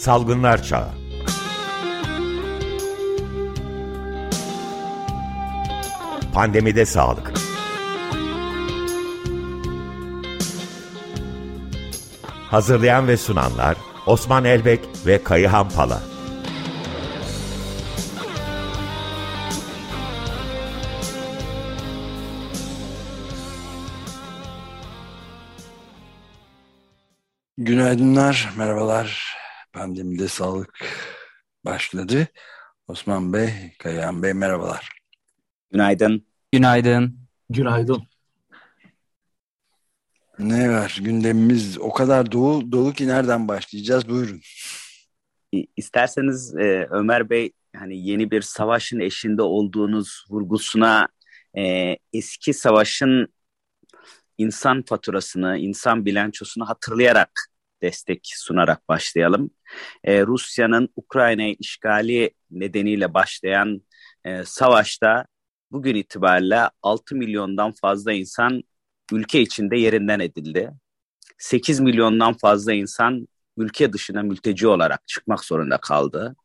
Salgınlar Çağı. Pandemide Sağlık. Hazırlayan ve sunanlar Osman Elbek ve Kayıhan Pala. Günaydınlar, merhabalar. Pandemide sağlık başladı. Osman Bey, Kayahan Bey merhabalar. Günaydın. Günaydın. Günaydın. Ne var? Gündemimiz o kadar dolu, dolu ki nereden başlayacağız? Buyurun. İsterseniz e, Ömer Bey hani yeni bir savaşın eşinde olduğunuz vurgusuna e, eski savaşın insan faturasını, insan bilançosunu hatırlayarak destek sunarak başlayalım. Ee, Rusya'nın Ukrayna işgali nedeniyle başlayan e, savaşta bugün itibariyle 6 milyondan fazla insan ülke içinde yerinden edildi. 8 milyondan fazla insan ülke dışına mülteci olarak çıkmak zorunda kaldı.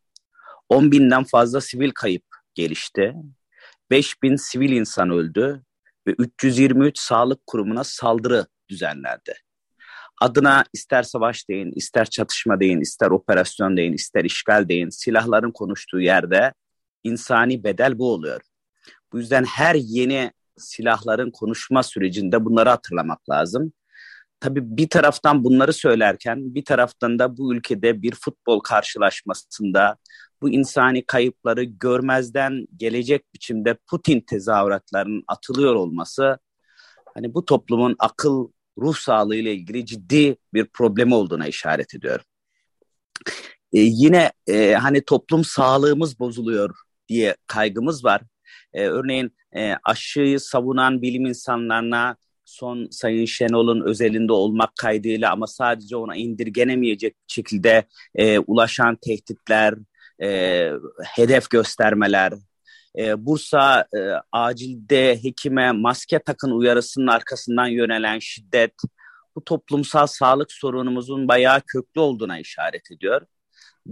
10 binden fazla sivil kayıp gelişti. 5 bin sivil insan öldü ve 323 sağlık kurumuna saldırı düzenlendi. Adına ister savaş deyin, ister çatışma deyin, ister operasyon deyin, ister işgal deyin, silahların konuştuğu yerde insani bedel bu oluyor. Bu yüzden her yeni silahların konuşma sürecinde bunları hatırlamak lazım. Tabii bir taraftan bunları söylerken bir taraftan da bu ülkede bir futbol karşılaşmasında bu insani kayıpları görmezden gelecek biçimde Putin tezahüratlarının atılıyor olması hani bu toplumun akıl ruh sağlığı ile ilgili ciddi bir problem olduğuna işaret ediyor. Ee, yine e, hani toplum sağlığımız bozuluyor diye kaygımız var. Ee, örneğin e, aşıyı savunan bilim insanlarına son Sayın Şenol'un özelinde olmak kaydıyla ama sadece ona indirgenemeyecek şekilde e, ulaşan tehditler, e, hedef göstermeler, e, Bursa e, acilde hekime maske takın uyarısının arkasından yönelen şiddet bu toplumsal sağlık sorunumuzun bayağı köklü olduğuna işaret ediyor.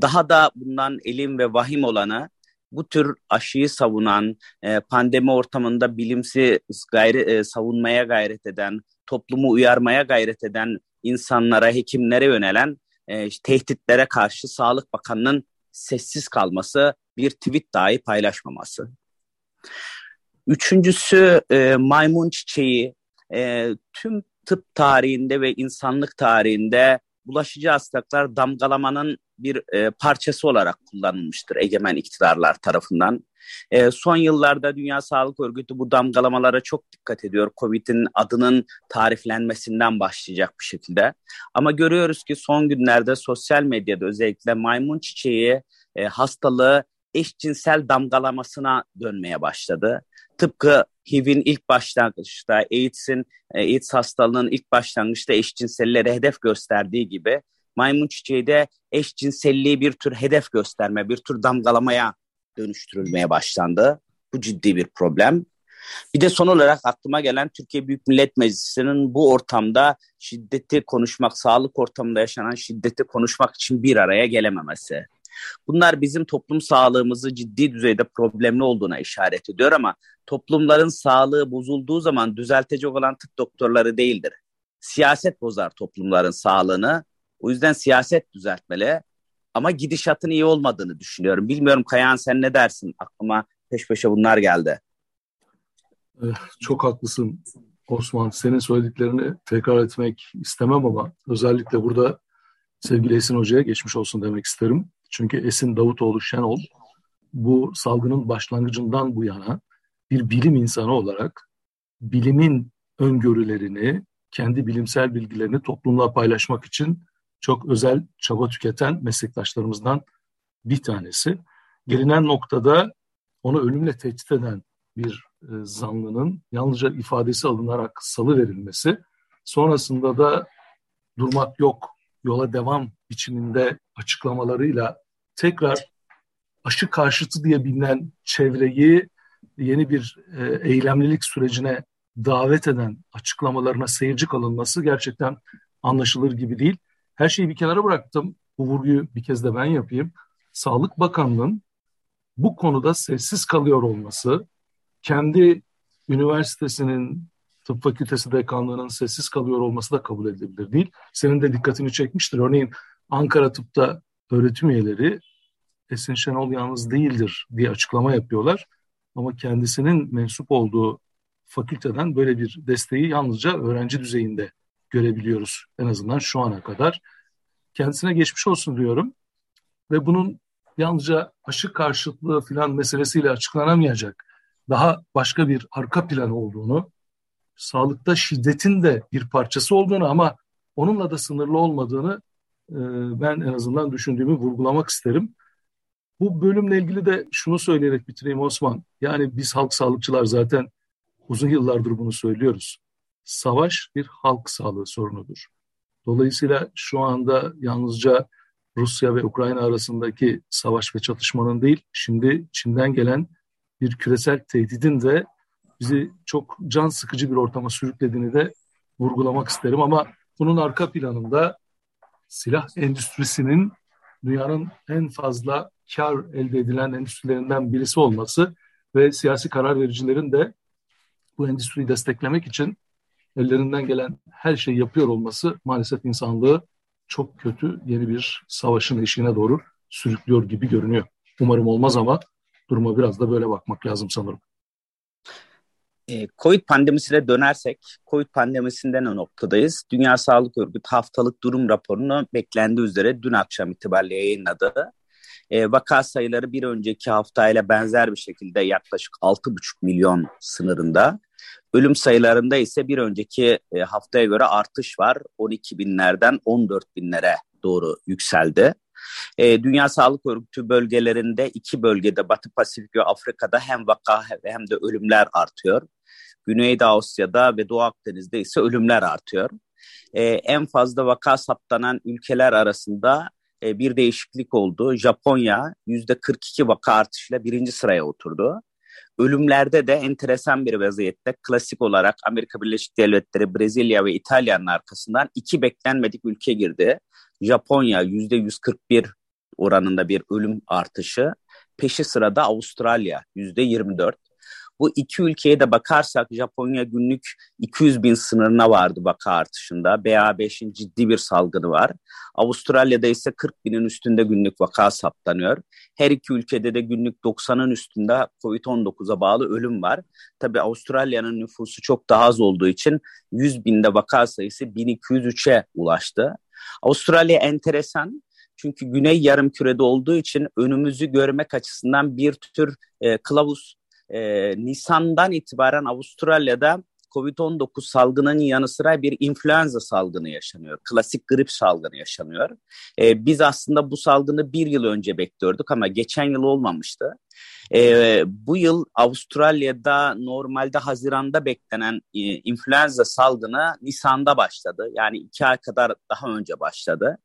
Daha da bundan elim ve vahim olanı bu tür aşıyı savunan, e, pandemi ortamında bilimsi gayri, e, savunmaya gayret eden, toplumu uyarmaya gayret eden insanlara, hekimlere yönelen e, tehditlere karşı Sağlık Bakanı'nın sessiz kalması, bir tweet dahi paylaşmaması. Üçüncüsü e, maymun çiçeği. E, tüm tıp tarihinde ve insanlık tarihinde bulaşıcı hastalıklar damgalamanın bir e, parçası olarak kullanılmıştır egemen iktidarlar tarafından. E, son yıllarda Dünya Sağlık Örgütü bu damgalamalara çok dikkat ediyor. Covid'in adının tariflenmesinden başlayacak bir şekilde. Ama görüyoruz ki son günlerde sosyal medyada özellikle maymun çiçeği e, hastalığı eşcinsel damgalamasına dönmeye başladı. Tıpkı HIV'in ilk başlangıçta, AIDS'in, e, AIDS hastalığının ilk başlangıçta eşcinsellere hedef gösterdiği gibi maymun çiçeği de eşcinselliği bir tür hedef gösterme, bir tür damgalamaya dönüştürülmeye başlandı. Bu ciddi bir problem. Bir de son olarak aklıma gelen Türkiye Büyük Millet Meclisi'nin bu ortamda şiddeti konuşmak, sağlık ortamında yaşanan şiddeti konuşmak için bir araya gelememesi. Bunlar bizim toplum sağlığımızı ciddi düzeyde problemli olduğuna işaret ediyor ama toplumların sağlığı bozulduğu zaman düzeltecek olan tıp doktorları değildir. Siyaset bozar toplumların sağlığını. O yüzden siyaset düzeltmeli ama gidişatın iyi olmadığını düşünüyorum. Bilmiyorum Kayan sen ne dersin? Aklıma peş peşe bunlar geldi. Eh, çok haklısın Osman. Senin söylediklerini tekrar etmek istemem ama özellikle burada sevgili Esin Hoca'ya geçmiş olsun demek isterim. Çünkü Esin Davutoğlu Şenol bu salgının başlangıcından bu yana bir bilim insanı olarak bilimin öngörülerini, kendi bilimsel bilgilerini toplumla paylaşmak için çok özel çaba tüketen meslektaşlarımızdan bir tanesi. Gelinen noktada onu ölümle tehdit eden bir e, zanlının yalnızca ifadesi alınarak salı verilmesi, sonrasında da durmak yok, yola devam biçiminde açıklamalarıyla tekrar aşı karşıtı diye bilinen çevreyi yeni bir e, eylemlilik sürecine davet eden açıklamalarına seyirci kalınması gerçekten anlaşılır gibi değil. Her şeyi bir kenara bıraktım. bu vurguyu bir kez de ben yapayım. Sağlık Bakanlığı'nın bu konuda sessiz kalıyor olması, kendi üniversitesinin tıp fakültesi dekanlığının sessiz kalıyor olması da kabul edilebilir değil. Senin de dikkatini çekmiştir. Örneğin Ankara Tıp'ta öğretim üyeleri Esin Şenol yalnız değildir diye açıklama yapıyorlar. Ama kendisinin mensup olduğu fakülteden böyle bir desteği yalnızca öğrenci düzeyinde görebiliyoruz. En azından şu ana kadar. Kendisine geçmiş olsun diyorum. Ve bunun yalnızca aşı karşıtlığı filan meselesiyle açıklanamayacak daha başka bir arka plan olduğunu, sağlıkta şiddetin de bir parçası olduğunu ama onunla da sınırlı olmadığını ben en azından düşündüğümü vurgulamak isterim. Bu bölümle ilgili de şunu söyleyerek bitireyim Osman. Yani biz halk sağlıkçılar zaten uzun yıllardır bunu söylüyoruz. Savaş bir halk sağlığı sorunudur. Dolayısıyla şu anda yalnızca Rusya ve Ukrayna arasındaki savaş ve çatışmanın değil, şimdi Çin'den gelen bir küresel tehdidin de bizi çok can sıkıcı bir ortama sürüklediğini de vurgulamak isterim. Ama bunun arka planında silah endüstrisinin dünyanın en fazla kar elde edilen endüstrilerinden birisi olması ve siyasi karar vericilerin de bu endüstriyi desteklemek için ellerinden gelen her şeyi yapıyor olması maalesef insanlığı çok kötü yeni bir savaşın eşiğine doğru sürüklüyor gibi görünüyor. Umarım olmaz ama duruma biraz da böyle bakmak lazım sanırım. E, Covid pandemisine dönersek, Covid pandemisinden o noktadayız. Dünya Sağlık Örgütü haftalık durum raporunu beklendiği üzere dün akşam itibariyle yayınladı. E, vaka sayıları bir önceki haftayla benzer bir şekilde yaklaşık 6,5 milyon sınırında. Ölüm sayılarında ise bir önceki e, haftaya göre artış var. 12 binlerden 14 binlere doğru yükseldi. E, Dünya Sağlık Örgütü bölgelerinde iki bölgede Batı Pasifik ve Afrika'da hem vaka hem de ölümler artıyor. Güneyde Asya'da ve Doğu Akdeniz'de ise ölümler artıyor. E, en fazla vaka saptanan ülkeler arasında e, bir değişiklik oldu. Japonya %42 vaka artışıyla birinci sıraya oturdu. Ölümlerde de enteresan bir vaziyette klasik olarak Amerika Birleşik Devletleri, Brezilya ve İtalya'nın arkasından iki beklenmedik ülke girdi. Japonya %141 oranında bir ölüm artışı. Peşi sırada Avustralya %24. Bu iki ülkeye de bakarsak Japonya günlük 200 bin sınırına vardı vaka artışında. BA5'in ciddi bir salgını var. Avustralya'da ise 40 binin üstünde günlük vaka saptanıyor. Her iki ülkede de günlük 90'ın üstünde COVID-19'a bağlı ölüm var. Tabi Avustralya'nın nüfusu çok daha az olduğu için 100 binde vaka sayısı 1203'e ulaştı. Avustralya enteresan. Çünkü güney yarım kürede olduğu için önümüzü görmek açısından bir tür e, kılavuz e, Nisan'dan itibaren Avustralya'da Covid-19 salgının yanı sıra bir influenza salgını yaşanıyor. Klasik grip salgını yaşanıyor. E, biz aslında bu salgını bir yıl önce bekliyorduk ama geçen yıl olmamıştı. E, bu yıl Avustralya'da normalde Haziran'da beklenen e, influenza salgını Nisan'da başladı. Yani iki ay kadar daha önce başladı.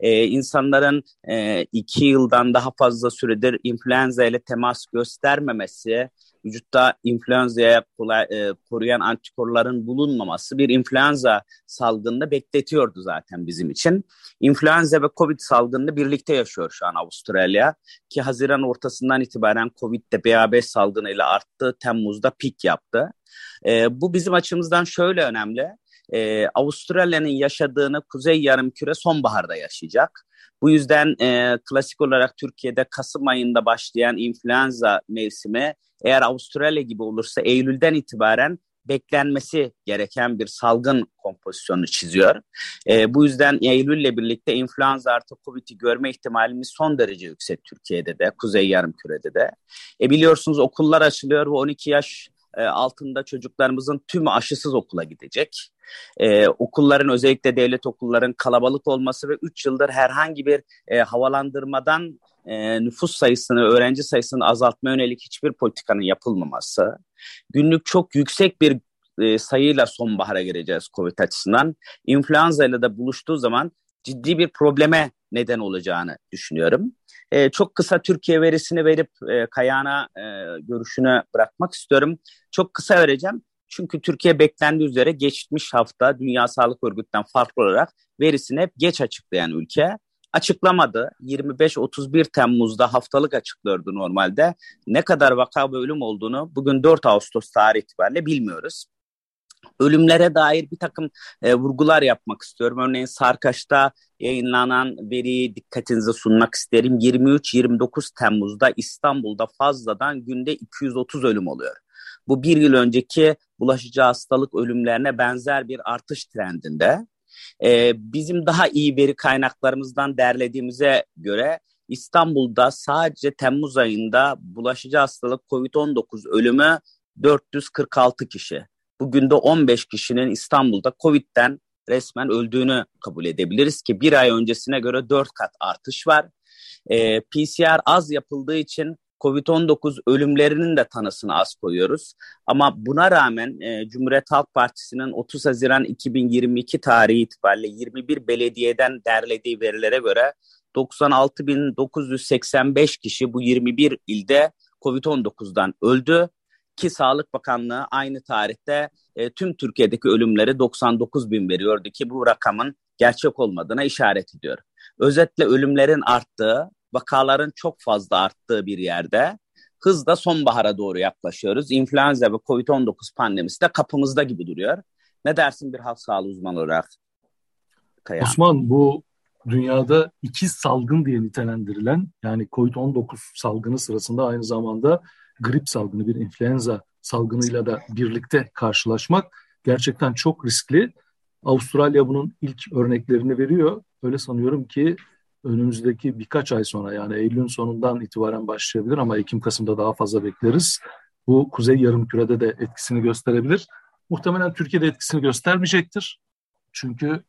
E, insanların e, iki yıldan daha fazla süredir influenza ile temas göstermemesi, vücutta influenza'ya e, koruyan antikorların bulunmaması bir influenza salgınını bekletiyordu zaten bizim için. Influenza ve Covid salgını birlikte yaşıyor şu an Avustralya ki Haziran ortasından itibaren Covid'de BA5 salgınıyla arttı. Temmuz'da pik yaptı. E, bu bizim açımızdan şöyle önemli. E, Avustralya'nın yaşadığını Kuzey Yarımküre sonbaharda yaşayacak. Bu yüzden e, klasik olarak Türkiye'de Kasım ayında başlayan influenza mevsimi eğer Avustralya gibi olursa Eylül'den itibaren beklenmesi gereken bir salgın kompozisyonu çiziyor. E, bu yüzden Eylül'le birlikte influenza artı Covid'i görme ihtimalimiz son derece yüksek Türkiye'de de, Kuzey Yarımküre'de de. E, biliyorsunuz okullar açılıyor ve 12 yaş e, altında çocuklarımızın tüm aşısız okula gidecek. Ee, okulların özellikle devlet okulların kalabalık olması ve 3 yıldır herhangi bir e, havalandırmadan e, nüfus sayısını, öğrenci sayısını azaltma yönelik hiçbir politikanın yapılmaması, günlük çok yüksek bir e, sayıyla sonbahara gireceğiz COVID açısından. İnfluenza ile de buluştuğu zaman ciddi bir probleme neden olacağını düşünüyorum. E, çok kısa Türkiye verisini verip e, Kayağan'a e, görüşünü bırakmak istiyorum. Çok kısa vereceğim. Çünkü Türkiye beklendiği üzere geçmiş hafta Dünya Sağlık Örgütü'nden farklı olarak verisini hep geç açıklayan ülke. açıklamadı. 25-31 Temmuz'da haftalık açıklıyordu normalde. Ne kadar vaka ve ölüm olduğunu bugün 4 Ağustos tarihi itibariyle bilmiyoruz. Ölümlere dair bir takım e, vurgular yapmak istiyorum. Örneğin Sarkaç'ta yayınlanan veriyi dikkatinize sunmak isterim. 23-29 Temmuz'da İstanbul'da fazladan günde 230 ölüm oluyor. Bu bir yıl önceki bulaşıcı hastalık ölümlerine benzer bir artış trendinde. Ee, bizim daha iyi veri kaynaklarımızdan derlediğimize göre İstanbul'da sadece Temmuz ayında bulaşıcı hastalık COVID-19 ölümü 446 kişi. Bugün de 15 kişinin İstanbul'da COVID'den resmen öldüğünü kabul edebiliriz ki bir ay öncesine göre 4 kat artış var. Ee, PCR az yapıldığı için Covid-19 ölümlerinin de tanısını az koyuyoruz. Ama buna rağmen e, Cumhuriyet Halk Partisi'nin 30 Haziran 2022 tarihi itibariyle 21 belediyeden derlediği verilere göre 96.985 kişi bu 21 ilde Covid-19'dan öldü ki Sağlık Bakanlığı aynı tarihte e, tüm Türkiye'deki ölümleri 99 bin veriyordu ki bu rakamın gerçek olmadığına işaret ediyor. Özetle ölümlerin arttığı vakaların çok fazla arttığı bir yerde hızla sonbahara doğru yaklaşıyoruz. İnfluenza ve COVID-19 pandemisi de kapımızda gibi duruyor. Ne dersin bir halk sağlığı uzmanı olarak? Kayan? Osman bu dünyada iki salgın diye nitelendirilen yani COVID-19 salgını sırasında aynı zamanda grip salgını bir influenza salgınıyla da birlikte karşılaşmak gerçekten çok riskli. Avustralya bunun ilk örneklerini veriyor. Öyle sanıyorum ki önümüzdeki birkaç ay sonra yani Eylül'ün sonundan itibaren başlayabilir ama Ekim-Kasım'da daha fazla bekleriz. Bu Kuzey Yarımküre'de de etkisini gösterebilir. Muhtemelen Türkiye'de etkisini göstermeyecektir. Çünkü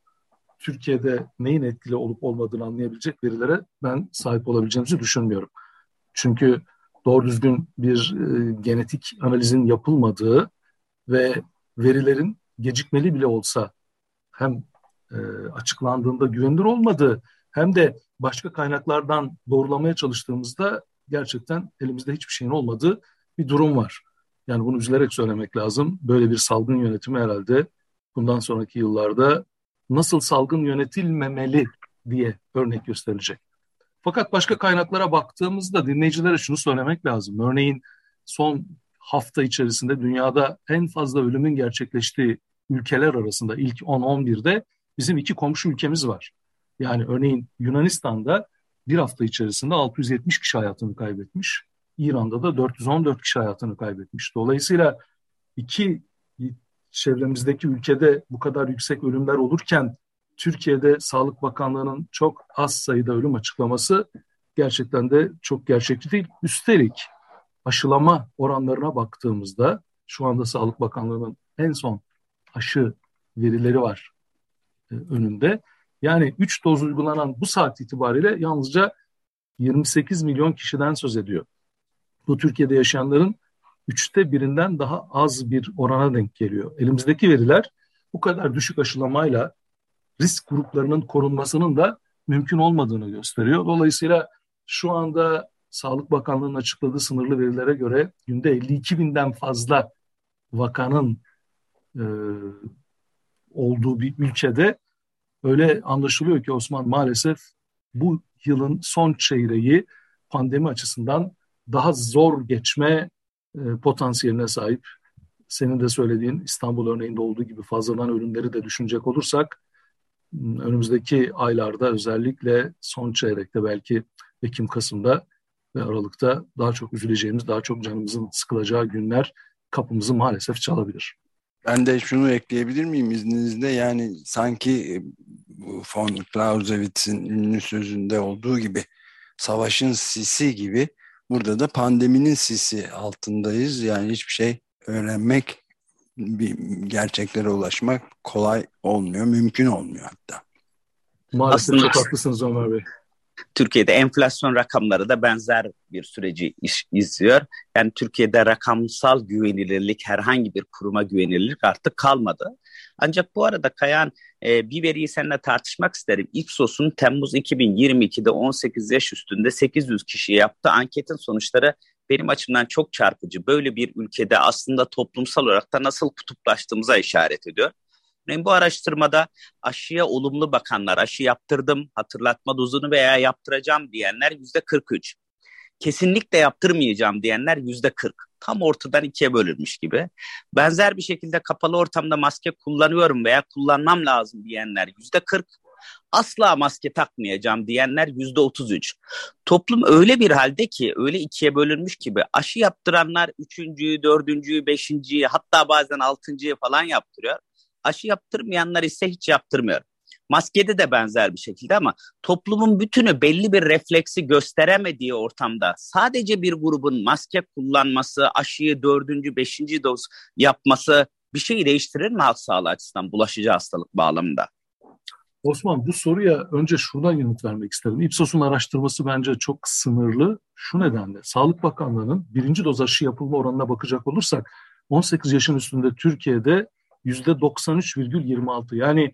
Türkiye'de neyin etkili olup olmadığını anlayabilecek verilere ben sahip olabileceğimizi düşünmüyorum. Çünkü doğru düzgün bir e, genetik analizin yapılmadığı ve verilerin gecikmeli bile olsa hem e, açıklandığında güvenilir olmadığı hem de başka kaynaklardan doğrulamaya çalıştığımızda gerçekten elimizde hiçbir şeyin olmadığı bir durum var. Yani bunu üzülerek söylemek lazım. Böyle bir salgın yönetimi herhalde bundan sonraki yıllarda nasıl salgın yönetilmemeli diye örnek gösterilecek. Fakat başka kaynaklara baktığımızda dinleyicilere şunu söylemek lazım. Örneğin son hafta içerisinde dünyada en fazla ölümün gerçekleştiği ülkeler arasında ilk 10-11'de bizim iki komşu ülkemiz var. Yani örneğin Yunanistan'da bir hafta içerisinde 670 kişi hayatını kaybetmiş. İran'da da 414 kişi hayatını kaybetmiş. Dolayısıyla iki çevremizdeki ülkede bu kadar yüksek ölümler olurken Türkiye'de Sağlık Bakanlığı'nın çok az sayıda ölüm açıklaması gerçekten de çok gerçekçi değil. Üstelik aşılama oranlarına baktığımızda şu anda Sağlık Bakanlığı'nın en son aşı verileri var e, önünde. Yani 3 doz uygulanan bu saat itibariyle yalnızca 28 milyon kişiden söz ediyor. Bu Türkiye'de yaşayanların üçte birinden daha az bir orana denk geliyor. Elimizdeki veriler bu kadar düşük aşılamayla risk gruplarının korunmasının da mümkün olmadığını gösteriyor. Dolayısıyla şu anda Sağlık Bakanlığı'nın açıkladığı sınırlı verilere göre günde 52 binden fazla vakanın e, olduğu bir ülkede öyle anlaşılıyor ki Osman maalesef bu yılın son çeyreği pandemi açısından daha zor geçme e, potansiyeline sahip. Senin de söylediğin İstanbul örneğinde olduğu gibi fazladan ölümleri de düşünecek olursak önümüzdeki aylarda özellikle son çeyrekte belki Ekim-Kasım'da ve Aralık'ta daha çok üzüleceğimiz, daha çok canımızın sıkılacağı günler kapımızı maalesef çalabilir. Ben de şunu ekleyebilir miyim izninizle? Yani sanki e, bu von Clausewitz'in ünlü sözünde olduğu gibi savaşın sisi gibi burada da pandeminin sisi altındayız. Yani hiçbir şey öğrenmek, bir gerçeklere ulaşmak kolay olmuyor, mümkün olmuyor hatta. Maalesef Aslında... çok haklısınız Ömer Bey. Türkiye'de enflasyon rakamları da benzer bir süreci iş, izliyor. Yani Türkiye'de rakamsal güvenilirlik, herhangi bir kuruma güvenilirlik artık kalmadı. Ancak bu arada Kayan e, bir veriyi seninle tartışmak isterim. Ipsos'un Temmuz 2022'de 18 yaş üstünde 800 kişi yaptığı anketin sonuçları benim açımdan çok çarpıcı. Böyle bir ülkede aslında toplumsal olarak da nasıl kutuplaştığımıza işaret ediyor. Örneğin bu araştırmada aşıya olumlu bakanlar, aşı yaptırdım, hatırlatma dozunu veya yaptıracağım diyenler yüzde 43. Kesinlikle yaptırmayacağım diyenler yüzde 40. Tam ortadan ikiye bölünmüş gibi. Benzer bir şekilde kapalı ortamda maske kullanıyorum veya kullanmam lazım diyenler yüzde 40 asla maske takmayacağım diyenler yüzde 33. Toplum öyle bir halde ki öyle ikiye bölünmüş gibi aşı yaptıranlar üçüncüyü, dördüncüyü, beşinciyi hatta bazen altıncıyı falan yaptırıyor. Aşı yaptırmayanlar ise hiç yaptırmıyor. Maskede de benzer bir şekilde ama toplumun bütünü belli bir refleksi gösteremediği ortamda sadece bir grubun maske kullanması, aşıyı dördüncü, beşinci doz yapması bir şeyi değiştirir mi halk sağlığı açısından bulaşıcı hastalık bağlamında? Osman bu soruya önce şuradan yanıt vermek isterim. İpsos'un araştırması bence çok sınırlı. Şu nedenle Sağlık Bakanlığı'nın birinci doz aşı yapılma oranına bakacak olursak 18 yaşın üstünde Türkiye'de %93,26 yani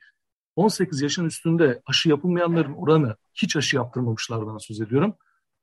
18 yaşın üstünde aşı yapılmayanların oranı hiç aşı yaptırmamışlardan söz ediyorum.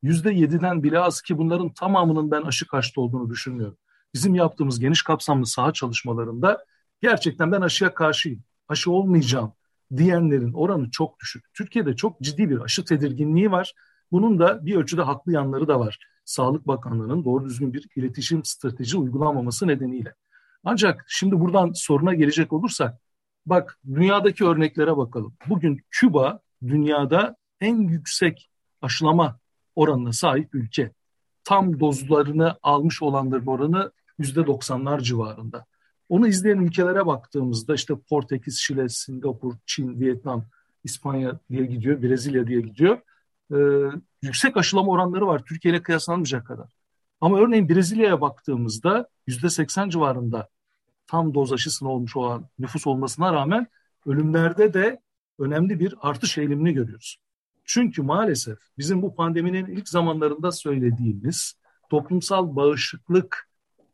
%7'den bile az ki bunların tamamının ben aşı karşıtı olduğunu düşünmüyorum. Bizim yaptığımız geniş kapsamlı saha çalışmalarında gerçekten ben aşıya karşıyım. Aşı olmayacağım diyenlerin oranı çok düşük. Türkiye'de çok ciddi bir aşı tedirginliği var. Bunun da bir ölçüde haklı yanları da var. Sağlık Bakanlığı'nın doğru düzgün bir iletişim strateji uygulamaması nedeniyle. Ancak şimdi buradan soruna gelecek olursak, bak dünyadaki örneklere bakalım. Bugün Küba dünyada en yüksek aşılama oranına sahip ülke. Tam dozlarını almış olanların oranı %90'lar civarında. Onu izleyen ülkelere baktığımızda işte Portekiz, Şile, Singapur, Çin, Vietnam, İspanya diye gidiyor, Brezilya diye gidiyor. Ee, yüksek aşılama oranları var Türkiye ile kıyaslanmayacak kadar. Ama örneğin Brezilya'ya baktığımızda yüzde seksen civarında tam doz aşısına olmuş olan nüfus olmasına rağmen ölümlerde de önemli bir artış eğilimini görüyoruz. Çünkü maalesef bizim bu pandeminin ilk zamanlarında söylediğimiz toplumsal bağışıklık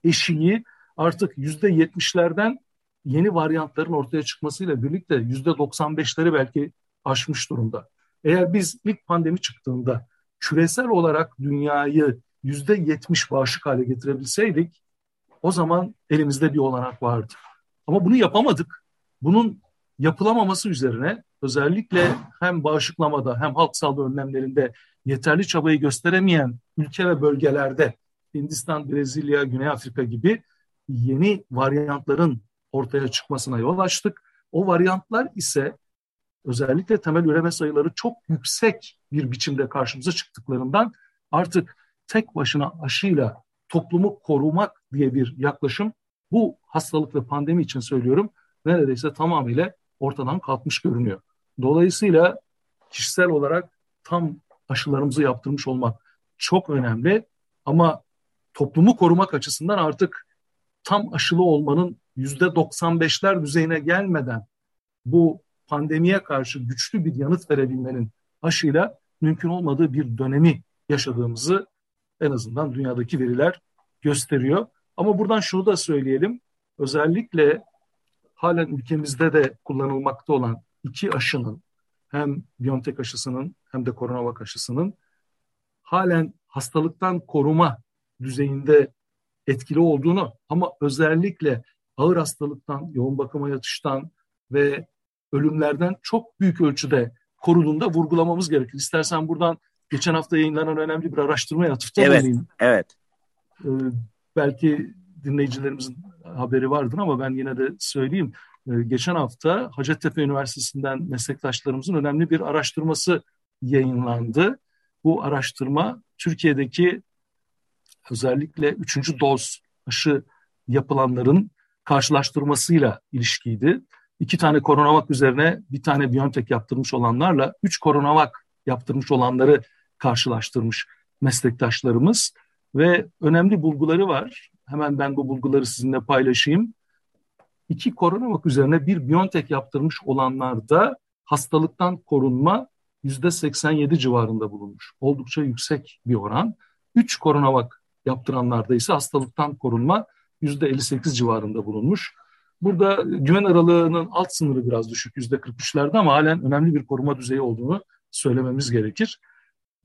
eşiği artık yüzde yetmişlerden yeni varyantların ortaya çıkmasıyla birlikte yüzde doksan beşleri belki aşmış durumda. Eğer biz ilk pandemi çıktığında küresel olarak dünyayı yüzde yetmiş bağışık hale getirebilseydik o zaman elimizde bir olanak vardı. Ama bunu yapamadık. Bunun yapılamaması üzerine özellikle hem bağışıklamada hem halk sağlığı önlemlerinde yeterli çabayı gösteremeyen ülke ve bölgelerde Hindistan, Brezilya, Güney Afrika gibi yeni varyantların ortaya çıkmasına yol açtık. O varyantlar ise özellikle temel üreme sayıları çok yüksek bir biçimde karşımıza çıktıklarından artık tek başına aşıyla toplumu korumak diye bir yaklaşım bu hastalık ve pandemi için söylüyorum neredeyse tamamıyla ortadan kalkmış görünüyor. Dolayısıyla kişisel olarak tam aşılarımızı yaptırmış olmak çok önemli ama toplumu korumak açısından artık tam aşılı olmanın yüzde 95'ler düzeyine gelmeden bu pandemiye karşı güçlü bir yanıt verebilmenin aşıyla mümkün olmadığı bir dönemi yaşadığımızı en azından dünyadaki veriler gösteriyor. Ama buradan şunu da söyleyelim. Özellikle halen ülkemizde de kullanılmakta olan iki aşının hem Biontech aşısının hem de Coronavac aşısının halen hastalıktan koruma düzeyinde etkili olduğunu ama özellikle ağır hastalıktan, yoğun bakıma yatıştan ve ölümlerden çok büyük ölçüde koruduğunda vurgulamamız gerekir. İstersen buradan geçen hafta yayınlanan önemli bir araştırmaya atıfta evet, bulunayım. Evet. Ee, belki dinleyicilerimizin haberi vardır ama ben yine de söyleyeyim. Ee, geçen hafta Hacettepe Üniversitesi'nden meslektaşlarımızın önemli bir araştırması yayınlandı. Bu araştırma Türkiye'deki özellikle üçüncü doz aşı yapılanların karşılaştırmasıyla ilişkiydi. İki tane koronavak üzerine bir tane Biontech yaptırmış olanlarla üç koronavak yaptırmış olanları karşılaştırmış meslektaşlarımız ve önemli bulguları var. Hemen ben bu bulguları sizinle paylaşayım. İki koronavak üzerine bir Biontech yaptırmış olanlarda hastalıktan korunma yüzde 87 civarında bulunmuş. Oldukça yüksek bir oran. Üç koronavak yaptıranlarda ise hastalıktan korunma %58 civarında bulunmuş. Burada güven aralığının alt sınırı biraz düşük %43'lerde ama halen önemli bir koruma düzeyi olduğunu söylememiz gerekir.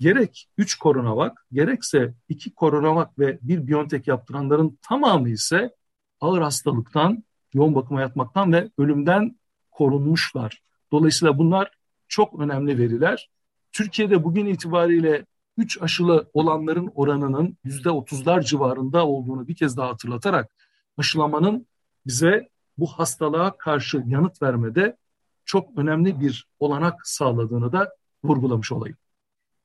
Gerek 3 koronavak gerekse 2 koronavak ve bir Biontech yaptıranların tamamı ise ağır hastalıktan, yoğun bakıma yatmaktan ve ölümden korunmuşlar. Dolayısıyla bunlar çok önemli veriler. Türkiye'de bugün itibariyle 3 aşılı olanların oranının %30'lar civarında olduğunu bir kez daha hatırlatarak aşılamanın bize bu hastalığa karşı yanıt vermede çok önemli bir olanak sağladığını da vurgulamış olayım.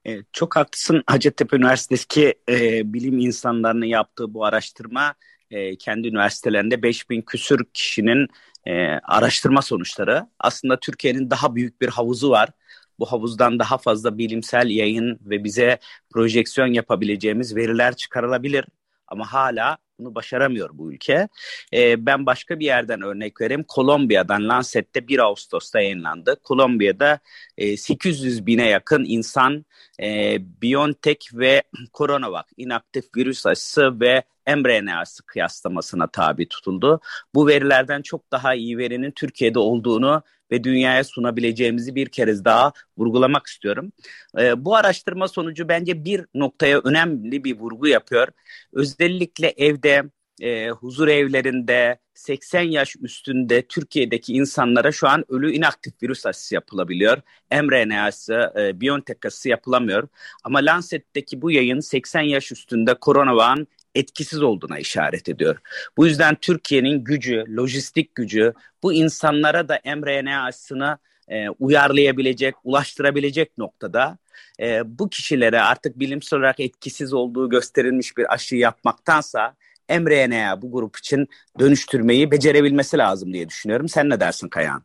Evet, çok haklısın. Hacettepe Üniversitesi e, bilim insanlarının yaptığı bu araştırma e, kendi üniversitelerinde 5000 küsür kişinin e, araştırma sonuçları. Aslında Türkiye'nin daha büyük bir havuzu var. Bu havuzdan daha fazla bilimsel yayın ve bize projeksiyon yapabileceğimiz veriler çıkarılabilir. Ama hala bunu başaramıyor bu ülke. E, ben başka bir yerden örnek vereyim. Kolombiya'dan Lancet'te 1 Ağustos'ta yayınlandı. Kolombiya'da e, 800 bine yakın insan e, BioNTech ve CoronaVac inaktif virüs aşısı ve mRNA'sı kıyaslamasına tabi tutuldu. Bu verilerden çok daha iyi verinin Türkiye'de olduğunu ve dünyaya sunabileceğimizi bir kez daha vurgulamak istiyorum. E, bu araştırma sonucu bence bir noktaya önemli bir vurgu yapıyor. Özellikle evde, e, huzur evlerinde, 80 yaş üstünde Türkiye'deki insanlara şu an ölü inaktif virüs aşısı yapılabiliyor. mRNA'sı, e, BioNTech aşısı yapılamıyor. Ama Lancet'teki bu yayın 80 yaş üstünde koronavağın etkisiz olduğuna işaret ediyor. Bu yüzden Türkiye'nin gücü, lojistik gücü bu insanlara da mRNA aşısını e, uyarlayabilecek, ulaştırabilecek noktada e, bu kişilere artık bilimsel olarak etkisiz olduğu gösterilmiş bir aşı yapmaktansa mRNA'ya bu grup için dönüştürmeyi becerebilmesi lazım diye düşünüyorum. Sen ne dersin Kayan?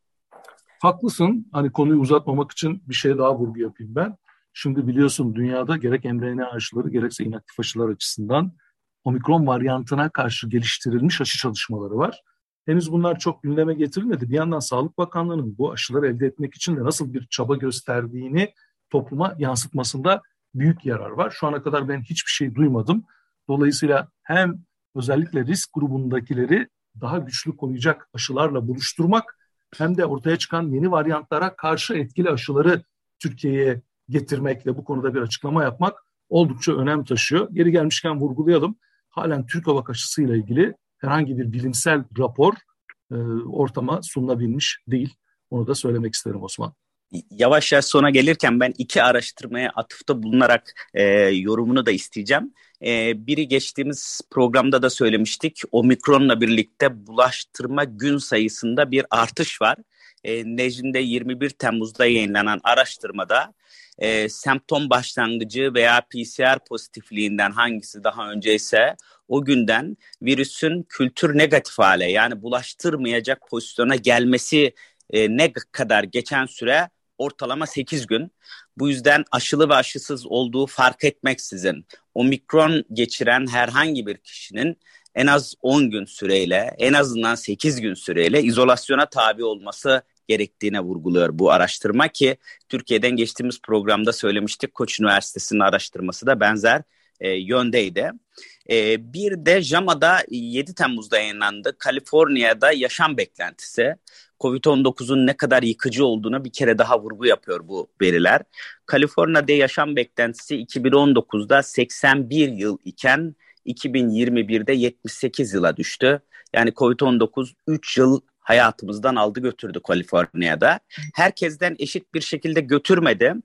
Haklısın. Hani konuyu uzatmamak için bir şey daha vurgu yapayım ben. Şimdi biliyorsun dünyada gerek mRNA aşıları gerekse inaktif aşılar açısından omikron varyantına karşı geliştirilmiş aşı çalışmaları var. Henüz bunlar çok gündeme getirilmedi. Bir yandan Sağlık Bakanlığı'nın bu aşıları elde etmek için de nasıl bir çaba gösterdiğini topluma yansıtmasında büyük yarar var. Şu ana kadar ben hiçbir şey duymadım. Dolayısıyla hem özellikle risk grubundakileri daha güçlü koruyacak aşılarla buluşturmak hem de ortaya çıkan yeni varyantlara karşı etkili aşıları Türkiye'ye getirmek ve bu konuda bir açıklama yapmak oldukça önem taşıyor. Geri gelmişken vurgulayalım halen Türk Hava Aşısı ile ilgili herhangi bir bilimsel rapor e, ortama sunulabilmiş değil. Onu da söylemek isterim Osman. Yavaş yavaş sona gelirken ben iki araştırmaya atıfta bulunarak e, yorumunu da isteyeceğim. E, biri geçtiğimiz programda da söylemiştik. Omikronla birlikte bulaştırma gün sayısında bir artış var. E, Necm'de 21 Temmuz'da yayınlanan araştırmada e, semptom başlangıcı veya PCR pozitifliğinden hangisi daha önceyse o günden virüsün kültür negatif hale yani bulaştırmayacak pozisyona gelmesi e, ne kadar geçen süre ortalama 8 gün. Bu yüzden aşılı ve aşısız olduğu fark etmeksizin omikron geçiren herhangi bir kişinin en az 10 gün süreyle en azından 8 gün süreyle izolasyona tabi olması gerektiğine vurguluyor bu araştırma ki Türkiye'den geçtiğimiz programda söylemiştik Koç Üniversitesi'nin araştırması da benzer e, yöndeydi. E, bir de JAMA'da 7 Temmuz'da yayınlandı. Kaliforniya'da yaşam beklentisi. Covid-19'un ne kadar yıkıcı olduğunu bir kere daha vurgu yapıyor bu veriler. Kaliforniya'da yaşam beklentisi 2019'da 81 yıl iken 2021'de 78 yıla düştü. Yani Covid-19 3 yıl hayatımızdan aldı götürdü Kaliforniya'da. Herkesten eşit bir şekilde götürmedi.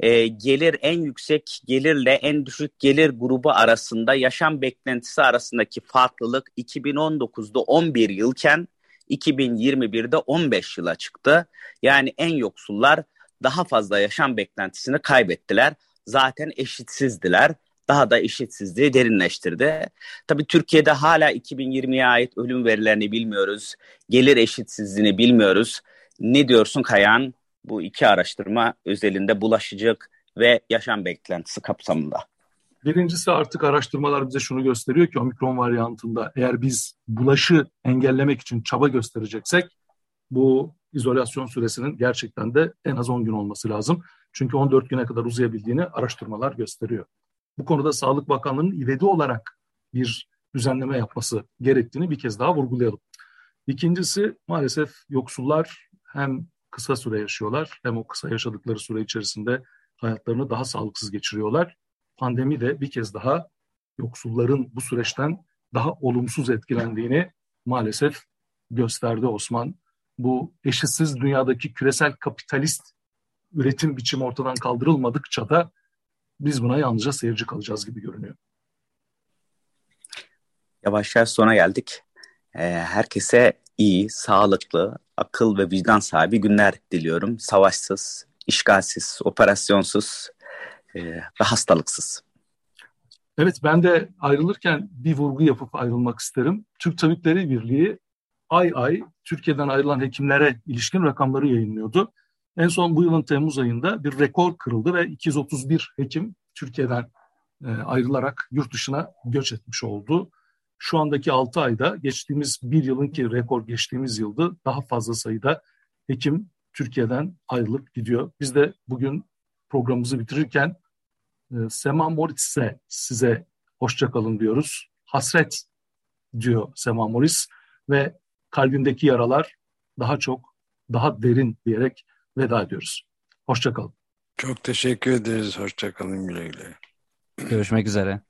E, gelir en yüksek gelirle en düşük gelir grubu arasında yaşam beklentisi arasındaki farklılık 2019'da 11 yılken 2021'de 15 yıla çıktı. Yani en yoksullar daha fazla yaşam beklentisini kaybettiler. Zaten eşitsizdiler daha da eşitsizliği derinleştirdi. Tabii Türkiye'de hala 2020'ye ait ölüm verilerini bilmiyoruz. Gelir eşitsizliğini bilmiyoruz. Ne diyorsun Kayan bu iki araştırma özelinde bulaşıcılık ve yaşam beklentisi kapsamında? Birincisi artık araştırmalar bize şunu gösteriyor ki omikron varyantında eğer biz bulaşı engellemek için çaba göstereceksek bu izolasyon süresinin gerçekten de en az 10 gün olması lazım. Çünkü 14 güne kadar uzayabildiğini araştırmalar gösteriyor bu konuda Sağlık Bakanlığı'nın ivedi olarak bir düzenleme yapması gerektiğini bir kez daha vurgulayalım. İkincisi maalesef yoksullar hem kısa süre yaşıyorlar hem o kısa yaşadıkları süre içerisinde hayatlarını daha sağlıksız geçiriyorlar. Pandemi de bir kez daha yoksulların bu süreçten daha olumsuz etkilendiğini maalesef gösterdi Osman. bu eşitsiz dünyadaki küresel kapitalist üretim biçimi ortadan kaldırılmadıkça da biz buna yalnızca seyirci kalacağız gibi görünüyor. Yavaş yavaş sona geldik. Ee, herkese iyi, sağlıklı, akıl ve vicdan sahibi günler diliyorum. Savaşsız, işgalsiz, operasyonsuz e, ve hastalıksız. Evet ben de ayrılırken bir vurgu yapıp ayrılmak isterim. Türk Tabipleri Birliği ay ay Türkiye'den ayrılan hekimlere ilişkin rakamları yayınlıyordu. En son bu yılın Temmuz ayında bir rekor kırıldı ve 231 hekim Türkiye'den e, ayrılarak yurt dışına göç etmiş oldu. Şu andaki 6 ayda geçtiğimiz bir yılın ki rekor geçtiğimiz yılda daha fazla sayıda hekim Türkiye'den ayrılıp gidiyor. Biz de bugün programımızı bitirirken e, Sema Moritz'e size hoşçakalın diyoruz. Hasret diyor Sema Moritz ve kalbindeki yaralar daha çok, daha derin diyerek veda ediyoruz. Hoşçakalın. Çok teşekkür ederiz. Hoşçakalın güle güle. Görüşmek üzere.